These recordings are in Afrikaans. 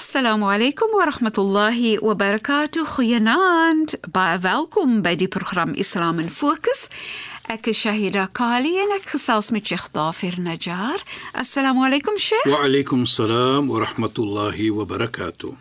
Assalamu alaykum wa rahmatullahi wa barakatuh. Goeienaand. Baie welkom by die program Islam in Fokus. Ek is Shahida Kali en ek gesels met Sheikh Dafir Najjar. Assalamu alaykum Sheikh. Wa alaykum salaam wa rahmatullahi wa barakatuh.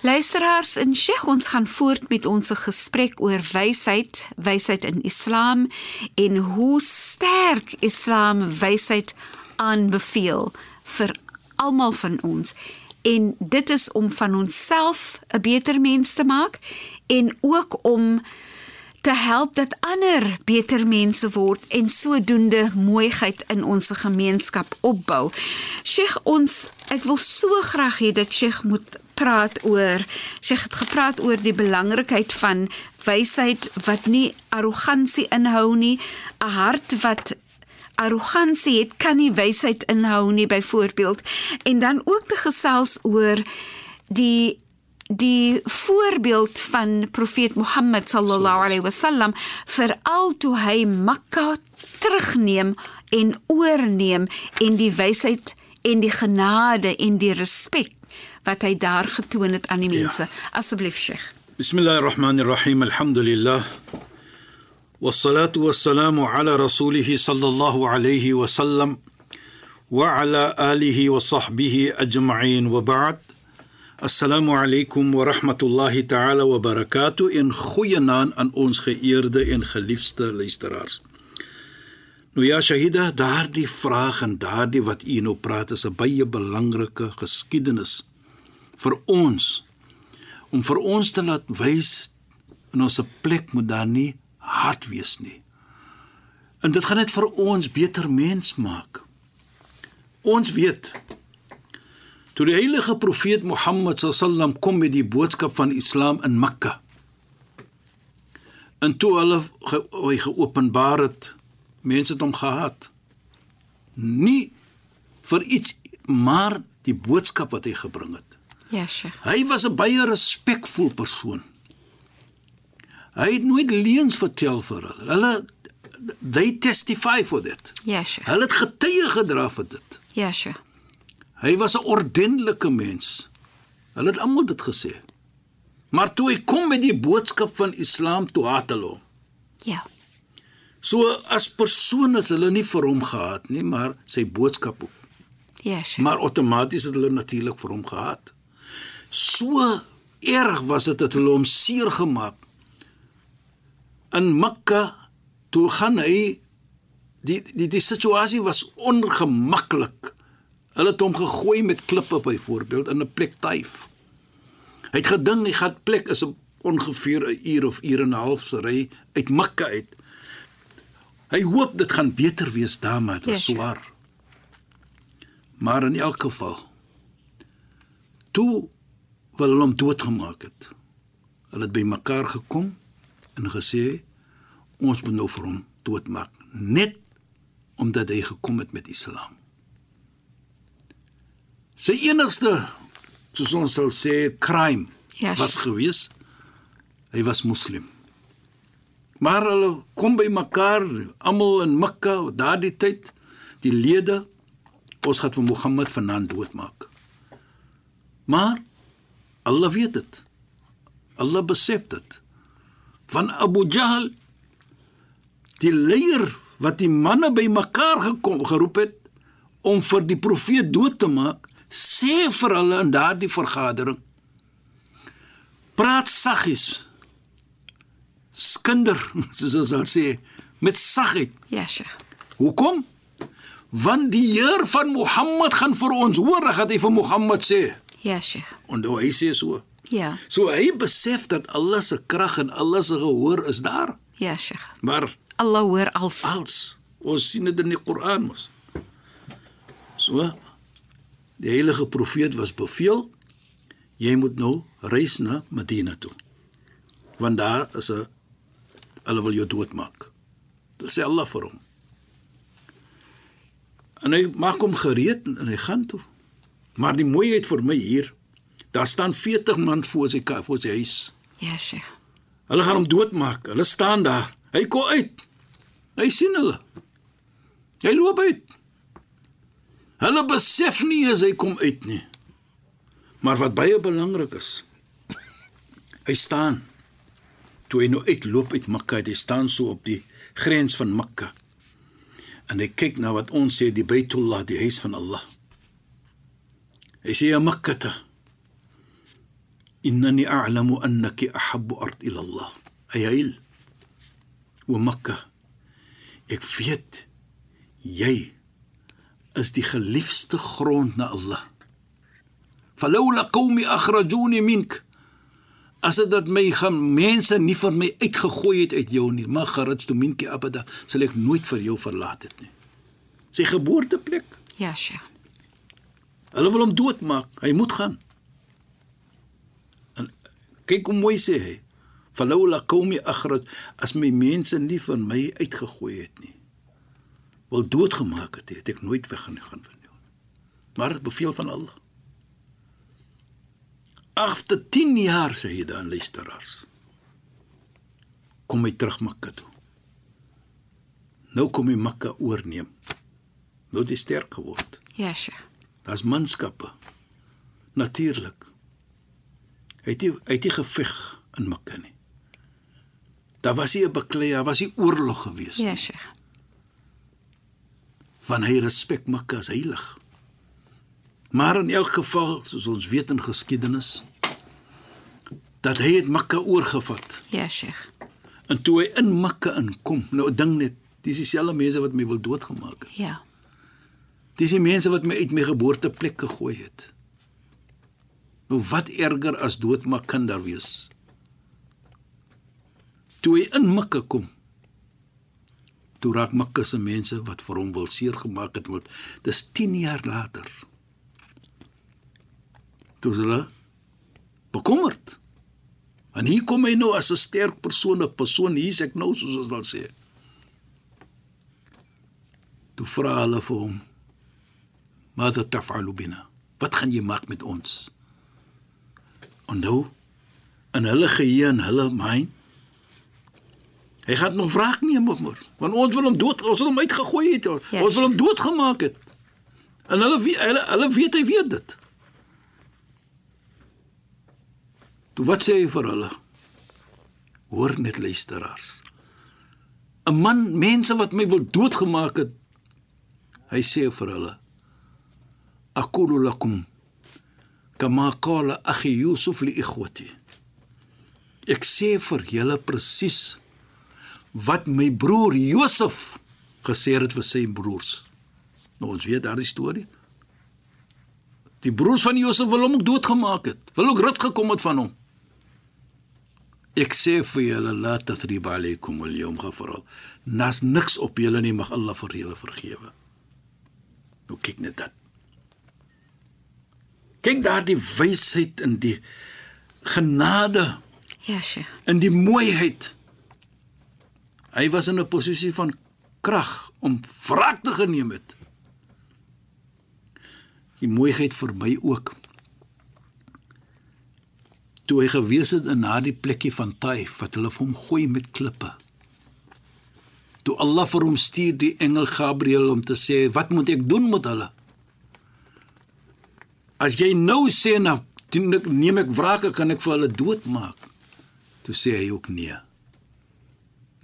Luisteraars, in Sheikh ons gaan voort met ons gesprek oor wysheid, wysheid in Islam en hoe sterk Islam wysheid aanbeveel vir almal van ons en dit is om van onsself 'n beter mens te maak en ook om te help dat ander beter mense word en sodoende mooiheid in ons gemeenskap opbou. Sheikh ons ek wil so graag hê dat Sheikh moet praat oor Sheikh het gepraat oor die belangrikheid van wysheid wat nie arrogansie inhou nie, 'n hart wat arrogansie het kan nie wysheid inhou nie byvoorbeeld. En dan ook te gesels oor die die voorbeeld van profeet Mohammed sallallahu alaihi wasallam veral toe hy Mekka terugneem en oorneem en die wysheid en die genade en die respek wat hy daar getoon het aan die mense. Ja. asseblief Sheikh. Bismillahirrahmanirrahim. Alhamdulillah والصلاه والسلام على رسوله صلى الله عليه وسلم وعلى اله وصحبه اجمعين وبعد السلام عليكم ورحمه الله تعالى وبركاته in goeie naam aan ons geëerde en geliefde luisteraars. Nou ja Shahida, daardie vraag en daardie wat u nou praat is 'n baie belangrike geskiedenis vir ons om vir ons te laat wys in ons plek moet daar nie hard wees nie. En dit gaan net vir ons beter mens maak. Ons weet toe die heilige profeet Mohammed sallam kom met die boodskap van Islam in Mekka. En toe hulle ge, geopenbaar het, mense het hom gehaat. Nie vir iets maar die boodskap wat hy gebring het. Ja, Sheikh. Hy was 'n baie respekvol persoon. Hy het nooit leuns vertel vir hulle. Hulle they testify for that. Ja, sure. Hulle het getuie gedra vir dit. Ja, sure. Hy was 'n ordentlike mens. Hulle het almal dit gesê. Maar toe hy kom met die boodskap van Islam toe haat hulle hom. Ja. So as persoon is hulle nie vir hom gehaat nie, maar sy boodskap ook. Ja, sure. Maar outomaties het hulle natuurlik vir hom gehaat. So erg was dit dat hulle hom seer gemaak in Mekka toe gaan hy die die die situasie was ongemaklik. Hulle het hom gegooi met klippe byvoorbeeld in 'n plek Taif. Hy het gedink hy gaan plek is ongeveer 'n uur of uur en 'n half se ry uit Mekka uit. Hy hoop dit gaan beter wees daar maar dit was Ja, swaar. Maar in elk geval toe wil hulle hom doodgemaak het. Hulle het by mekaar gekom en gesê ons moet nou vir hom doodmaak net omdat hy gekom het met Islam. Sy enigste soos ons sal sê crime Ja, was gewees hy was moslim. Maar hulle kom by mekaar almal in Mekka daardie tyd die lede ons gaan vir Mohammed vanaand doodmaak. Maar Allah weet dit. Allah besef dit van Abu Jahl die leier wat die manne bymekaar gekom geroep het om vir die profeet dood te maak sê vir hulle in daardie vergadering praat saggies skinder soos ons sal sê met sagheid Ja, sure. hoekom want die Heer van Mohammed gaan vir ons hoor dat hy vir Mohammed sê Ja, sure. en nou hy sê so Ja. so hy besef dat Allah se krag en Allah se gehoor is daar Ja, Sheikh. maar Allah hoor als. als ons sien dit in die Koran mos. So die heilige profeet was beveel jy moet nou reis na Medina toe. Want daar is 'n hulle wil jou doodmaak. Dit sê Allah vir hom. En hy maak hom gereed en hy gaan toe. Maar die mooiheid vir my hier, daar staan 40 man voor sy voor sy huis. Ja, Sheikh. Hulle gaan hom doodmaak. Hulle staan daar. Hy kom uit. Hy sien hulle. Hy loop uit. Hulle besef nie as hy kom uit nie. Maar wat baie belangrik is, hy staan toe hy nou uitloop uit Mekka, hy staan so op die grens van Mekka. En hy kyk na wat ons sê die Baitullah, die huis van Allah. Hy sê ja Mekka. Innani a'lamu annaki ahabbu ard ila Allah. Ayil. O Mekka. Ek weet jy is die geliefde grond na Allah. Falawla qaumi akhrajuni mink as dit my mense nie vir my uitgegooi het uit jou nie, maar gerits toe minki abada sal ek nooit vir jou verlaat het nie. Sy geboorteplek. Ja, sja. Hulle wil hom doodmaak. Hy moet gaan. Kyk hoe mooi sê hy. Falawla qaumi akhraj as my mense nie vir my uitgegooi het nie. Wil doodgemaak het, het ek nooit weggaan van jou. Maar beveel van Allah. Agter 10 jaar sê hy dan luisteraars. Kom hy terug Mekka toe. Nou kom hy Mekka oorneem. Nou het hy sterk geword. Ja, sja. Daar's manskappe. Natuurlik. Hy het hy het hy geveg in Mekka nie. Daar was nie 'n beklei, daar was nie oorlog gewees nie. Ja, sja. Want hy respek Mekka as heilig. Maar in elk geval, soos ons weet in geskiedenis, dat hy het Mekka oorgevat. Ja, sja. En toe hy in Mekka inkom, nou ding net, dis dieselfde mense wat my wil doodgemaak het. Ja. Dis die mense wat my uit my geboorteplek gegooi het. Nou wat erger as doodmaak kan daar wees? Toe hy in Mekka kom, toe raak Mekka se mense wat vir hom wil seer gemaak het word. Dis 10 jaar later. Toe hulle bekommerd. En hier kom hy nou as 'n sterk persoon, 'n persoon hier's ek nou soos ons wil sê. Toe vra hulle vir hom: "Wat het taf'alu bina? Wat gaan jy maak met ons?" En nou in hulle geheue en hulle mind Hy gaan nog wraak neem op mos. Want ons wil hom dood, ons wil hom uitgegooi het. Ons Ja, wil hom doodgemaak het. En hulle hulle, hulle weet hy weet dit. Toe wat sê hy vir hulle? Hoor net luisteraars. 'n Man, mense wat my wil doodgemaak het. Hy sê vir hulle: Aqulu lakum kama qala akhi Yusuf li ikhwati. Ek sê vir julle presies wat my broer Josef gesê het vir sy broers. Nou ons weet daardie storie. Die broers van Josef wil hom ook doodgemaak het. Wil ook rit gekom het van hom. Ek sê vir julle la tathrib alaykum al-yawm ghafara. Nas niks op julle nie mag Allah vir julle vergewe. Nou kyk net dit. Kyk daar die wysheid in die genade Ja, sja. in die mooiheid. Hy was in 'n posisie van krag om wraak te geneem het. Die mooiheid vir my ook. Toe hy gewees het in daardie plekkie van Taif wat hulle vir hom gooi met klippe. Toe Allah vir hom stuur die engel Gabriël om te sê, "Wat moet ek doen met hulle?" As jy nou sê nou, doen ek neem ek wraak, kan ek vir hulle doodmaak. Toe sê hy ook nee.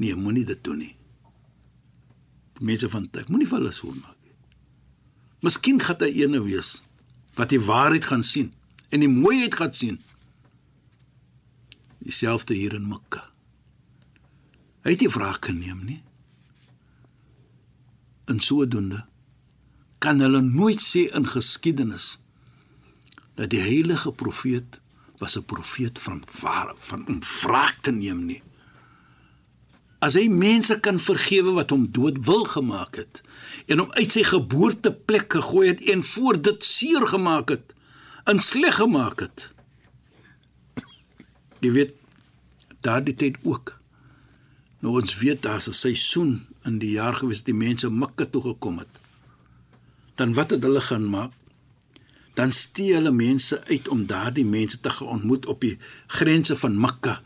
Nee, moenie dit doen nie. Die mense van tyd, moenie vir hulle so maak nie. Miskien gaan hy ene wees wat die waarheid gaan sien en die mooiheid gaan sien. Dieselfde hier in Mekka. Hy het nie wraak geneem nie. In sodoende kan hulle nooit sê in geskiedenis dat die heilige profeet was 'n profeet van waar van om wraak te neem nie. As hy mense kan vergewe wat hom dood wil gemaak het en hom uit sy geboorteplek gegooi het en voor dit seer gemaak het, in sleg gemaak het. Jy weet daardie tyd ook. Nou ons weet daar's 'n seisoen in die jaar gewees dat die mense Mekka toe gekom het. Dan wat het hulle gaan maak? Dan stee hulle mense uit om daardie mense te gaan ontmoet op die grense van Mekka.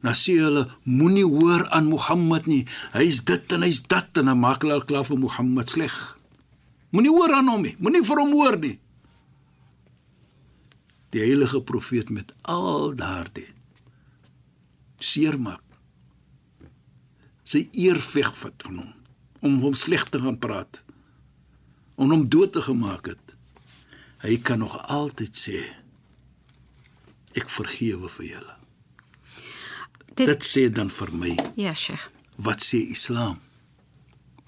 Dan sê hulle moenie hoor aan Mohammed nie. Hy's dit en hy's dat en dan maak hulle klaar vir Mohammed sleg. Moenie hoor aan hom nie. Moenie vir hom hoor nie. die heilige profeet met al daardie seermaak sy eer vegvat van hom om hom sleg te gaan praat om hom dood te gemaak het hy kan nog altyd sê ek vergewe vir julle dit, dit sê dan vir my Ja, Sheikh. wat sê islam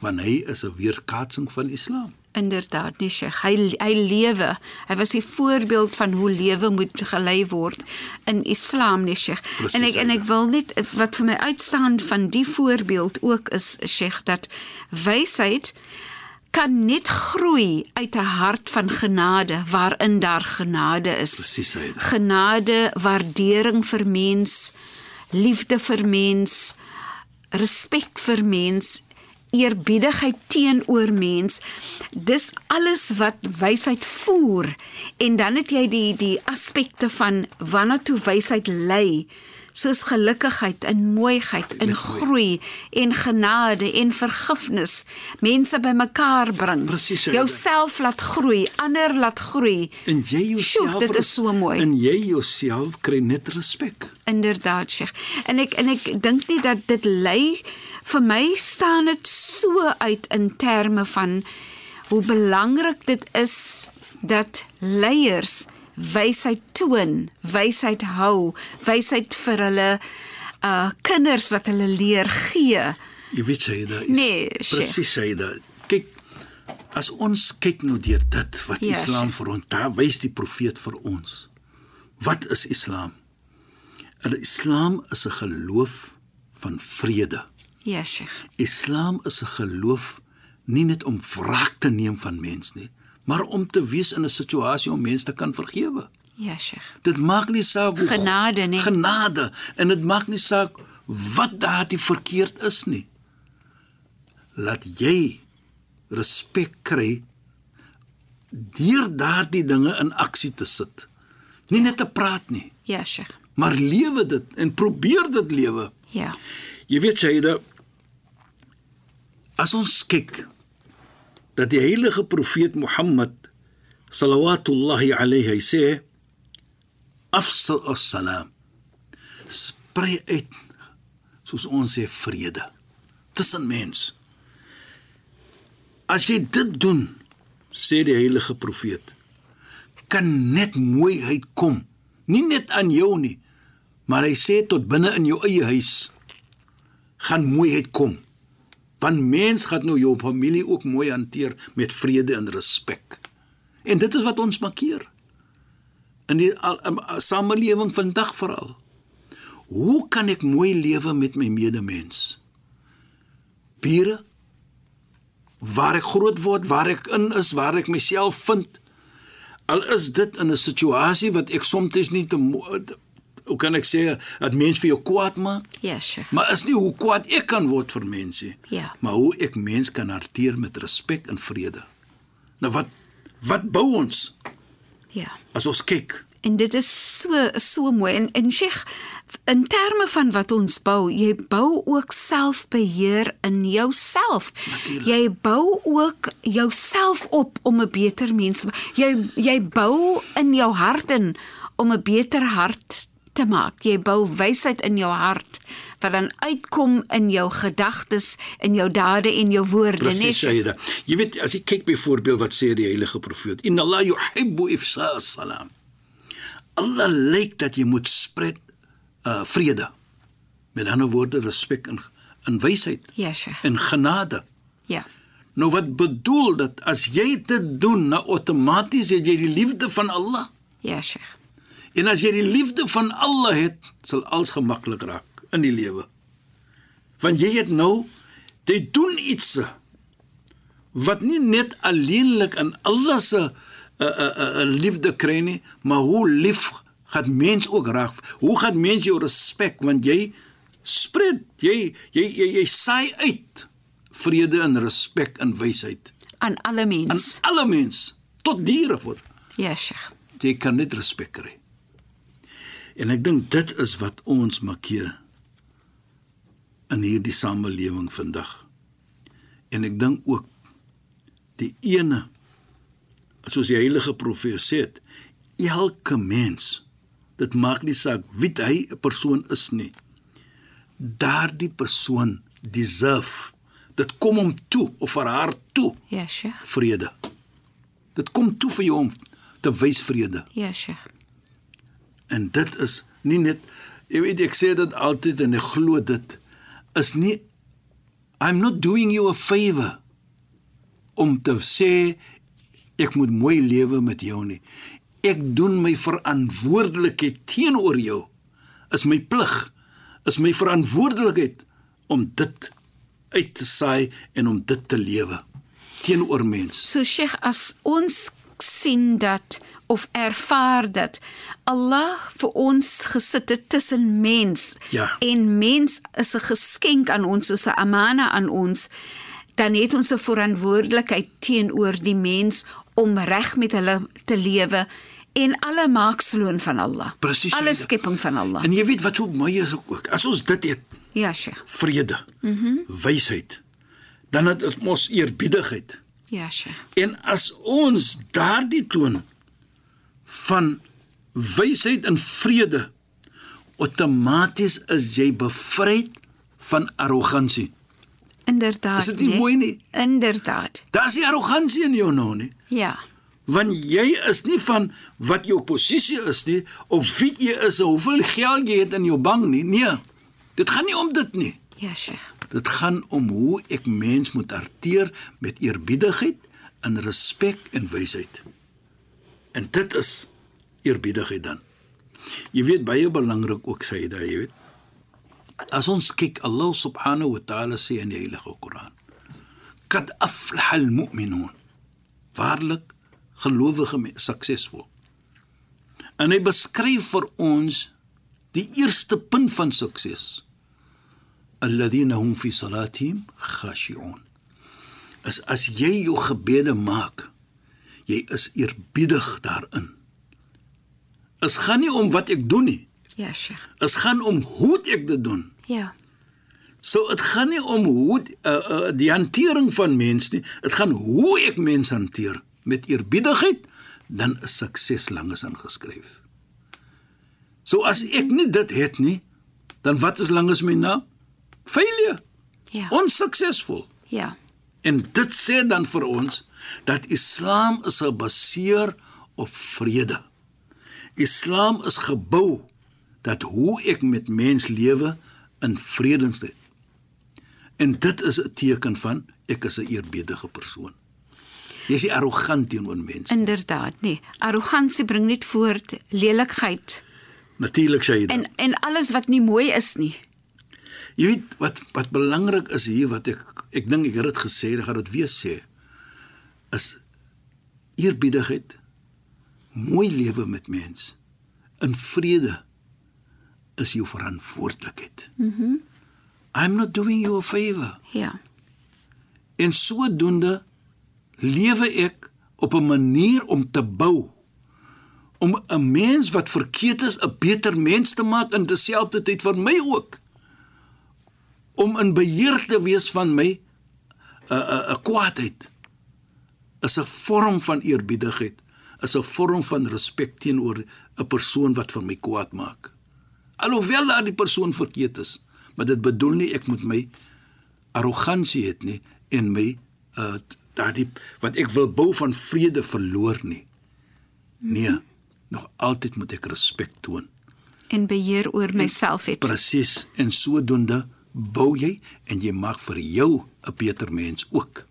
want hy is 'n weerkaatsing van islam Inderdaad, nee Sheikh. Hy hy lewe. Hy was die voorbeeld van hoe lewe moet gelei word in Islam, nee Sheikh. Precies, en ek en ek wil net wat vir my uitstaan van die voorbeeld ook is Sheikh dat wysheid kan net groei uit 'n hart van genade waarin daar genade is. presies hy Genade, waardering vir mens, liefde vir mens, respek vir mens, eerbiedigheid teenoor mens. Dis alles wat wysheid voer. En dan het jy die die aspekte van wanneer toe wysheid lei, soos gelukkigheid en mooiheid en groei en genade en vergifnis, mense bymekaar bring. Presies, Aida. Jouself laat groei, ander laat groei. en jy jouself Sjoe, dit is so mooi. en jy jouself kry net respek Inderdaad, Sheikh. En ek en ek dink nie dat dit lei vir my staan dit so uit in terme van hoe belangrik dit is dat leiers wysheid toon, wysheid hou, wysheid vir hulle uh kinders wat hulle leer gee. Jy weet Shaida is Nee, presies Shaida. Kyk as ons kyk nou deur dit wat Ja, Islam vir ons daar wys die profeet vir ons. Wat is Islam? En Islam is 'n geloof van vrede. Ja, Sheikh. Islam is 'n geloof nie net om wraak te neem van mens nie, maar om te wees in 'n situasie om mense te kan vergewe. Ja, Sheikh. Dit maak nie saak hoe Genade, nee. Genade en dit maak nie saak wat daardie verkeerd is nie. Laat jy respek kry deur daardie dinge in aksie te sit. Nie net te praat nie, Ja, Sheikh. maar lewe dit en probeer dit lewe. Ja. Jy weet Shaida, as ons kyk dat die heilige profeet Mohammed sallallahu alayhi hy sê afsal as-salam sprei uit soos ons sê vrede tussen mens. As jy dit doen, sê die heilige profeet, kan net mooiheid kom, nie net aan jou nie, maar hy sê tot binne in jou eie huis gaan mooiheid kom. Want mens gaan nou jou familie ook mooi hanteer met vrede en respek. En dit is wat ons markeer in die al- um, uh, samelewing vandag veral. Hoe kan ek mooi lewe met my medemens? Bure waar ek groot word, waar ek in is, waar ek myself vind. Al is dit in 'n situasie wat ek soms nie te hoe kan ek sê dat mens vir jou kwaad maak? Ja, Sheikh. Maar is nie hoe kwaad ek kan word vir mense, Ja. maar hoe ek mens kan hanteer met respek en vrede. Nou wat wat bou ons Ja. as ons kyk? En dit is so so mooi en en Sheikh in terme van wat ons bou, jy bou ook selfbeheer in jouself. Natuurlijk. Jy bou ook jouself op om 'n beter mens. Jy jy bou in jou hart in om 'n beter hart te maak. Jy bou wysheid in jou hart wat dan uitkom in jou gedagtes, in jou dade en jou woorde, nee, Presies? Shaida. Jy weet as jy kyk byvoorbeeld wat sê die heilige profeet, "Inna Allah yuhibbu ifsa as-salam." Allah lyk dat jy moet spred uh vrede. Met ander woorde respek en in wysheid Ja, Sheikh. en genade. Ja. Nou wat bedoel dat as jy dit doen, nou outomaties het jy die liefde van Allah. Ja, Sheikh. En as jy die liefde van Allah het, sal alles gemaklik raak in die lewe. Want jy het nou jy doen iets wat nie net alleenlik in Allah se uh, uh, uh, liefde kry nie, maar hoe lief gaan mens ook raak. Hoe gaan mens jou respek want jy spred, jy jy jy, jy saai uit vrede en respek en wysheid Aan alle aan mense. alle mens tot diere voor Ja, Sheikh. jy kan net respek kry. En ek dink dit is wat ons markeer in hierdie samelewing vandag. En ek dink ook die ene soos die heilige profeet sê, elke mens, dit maak nie saak wie hy 'n persoon is nie. Daardie persoon deserve. Dit kom hom toe of vir haar toe Ja, Sheikh. vrede. Dit kom toe vir jou om te wys vrede. Ja, Sheikh. En dit is nie net jy weet ek sê dit altyd en ek glo dit is nie I'm not doing you a favor om te sê ek moet mooi lewe met jou nie. Ek doen my verantwoordelikheid teenoor jou. Is my plig. Is my verantwoordelikheid om dit uit te saai en om dit te lewe teenoor mens. So Sheikh, as ons sien dat of ervaar dat Allah vir ons gesit het tussen mens Ja. en mens is 'n geskenk aan ons, soos 'n amana aan ons, dan het ons 'n verantwoordelikheid teenoor die mens om reg met hulle te lewe en alle maaksloon van Allah. Presies, Alle Shaida. skepping van Allah. En jy weet wat so mooi is ook. As ons dit het, Ja, Sheikh. vrede, mm -hmm. wysheid, dan het dit mos eerbiedigheid. Ja, Sheikh. En as ons daardie toon van wysheid en vrede outomaties is jy bevryd van arrogansie. Inderdaad. Is dit nie nee? mooi nie? Inderdaad. Daar's nie arrogansie in jou nou nie. Ja. Want jy is nie van wat jou posisie is nie of wie jy is of hoeveel geld jy het in jou bank nie. Nee. Dit gaan nie om dit nie. Ja, Sheikh. Dit gaan om hoe ek mens moet hanteer met eerbiedigheid en respek en wysheid. En dit is eerbiedigheid dan. Jy weet baie belangrik ook sê dit, jy weet. As ons kyk Allah subhanahu wa ta'ala sê in die Heilige Koran. Kad aflaha al-mu'minun. Waarlik gelowige suksesvol. En hy beskryf vir ons die eerste punt van sukses. Alladhina hum fi salatihim khashi'un. As as jy jou gebede maak, jy is eerbiedig daarin. Dit gaan nie om wat ek doen nie. Ja, Sheikh. Dit gaan om hoe ek dit doen. Ja. So dit gaan nie om hoe uh, uh, die hantering van mens nie. Dit gaan hoe ek mens hanteer met eerbiedigheid, dan is sukses langes aangeskryf. So as ek nie dit het nie, dan wat is langes my naam? Failure. Ja. Onsuksesvol. Ja. En dit sê dan vir ons dat Islam is gebaseer op vrede. Islam is gebou dat hoe ek met mens lewe in vredesheid. En dit is 'n teken van ek is 'n eerbiedige persoon. Jy is nie arrogant teenoor mense. Inderdaad, nee. Arrogansie bring net voort lelikheid Natuurlik sê jy dit. en en alles wat nie mooi is nie. Jy weet wat wat belangrik is hier wat ek ek dink ek het dit gesê, ek gaan dit weer sê. Is eerbiedigheid, mooi lewe met mens in vrede is jou verantwoordelikheid. Mhm. Mm I'm not doing you a favor. Ja. En sodoende lewe ek op 'n manier om te bou om 'n mens wat verkeerd is 'n beter mens te maak in terselfdertyd vir my ook om in beheer te wees van my 'n 'n 'n kwaadheid is 'n vorm van eerbiedigheid is 'n vorm van respek teenoor 'n persoon wat vir my kwaad maak alhoewel daardie persoon verkeerd is maar dit bedoel nie ek moet my arrogansie het nie en my uh daardie wat ek wil bou van vrede verloor nie. Nee, nog altyd moet ek respek toon. En beheer oor myself het. Presies en sodoende bou jy en jy maak vir jou 'n beter mens ook.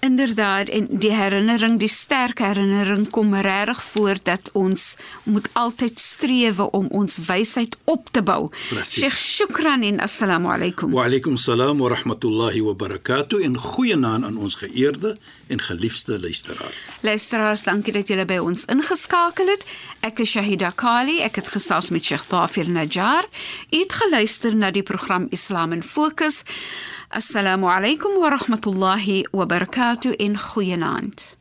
Inderdaad en die herinnering, die sterk herinnering kom regtig voor dat ons moet altyd streef om ons wysheid op te bou. Sheikh Shukran en assalamu alaykum. Wa alaykum salaam wa rahmatullahi wa barakatuh en goeienaand aan ons geëerde en geliefde luisteraars. Luisteraars, dankie dat julle by ons ingeskakel het. Ek is Shahida Kali. Ek het gesels met Sheikh Dafir Najjar. U het geluister na die program Islam in Fokus. Assalamu alaykum wa rahmatullahi wa barakatuh en goeienaand.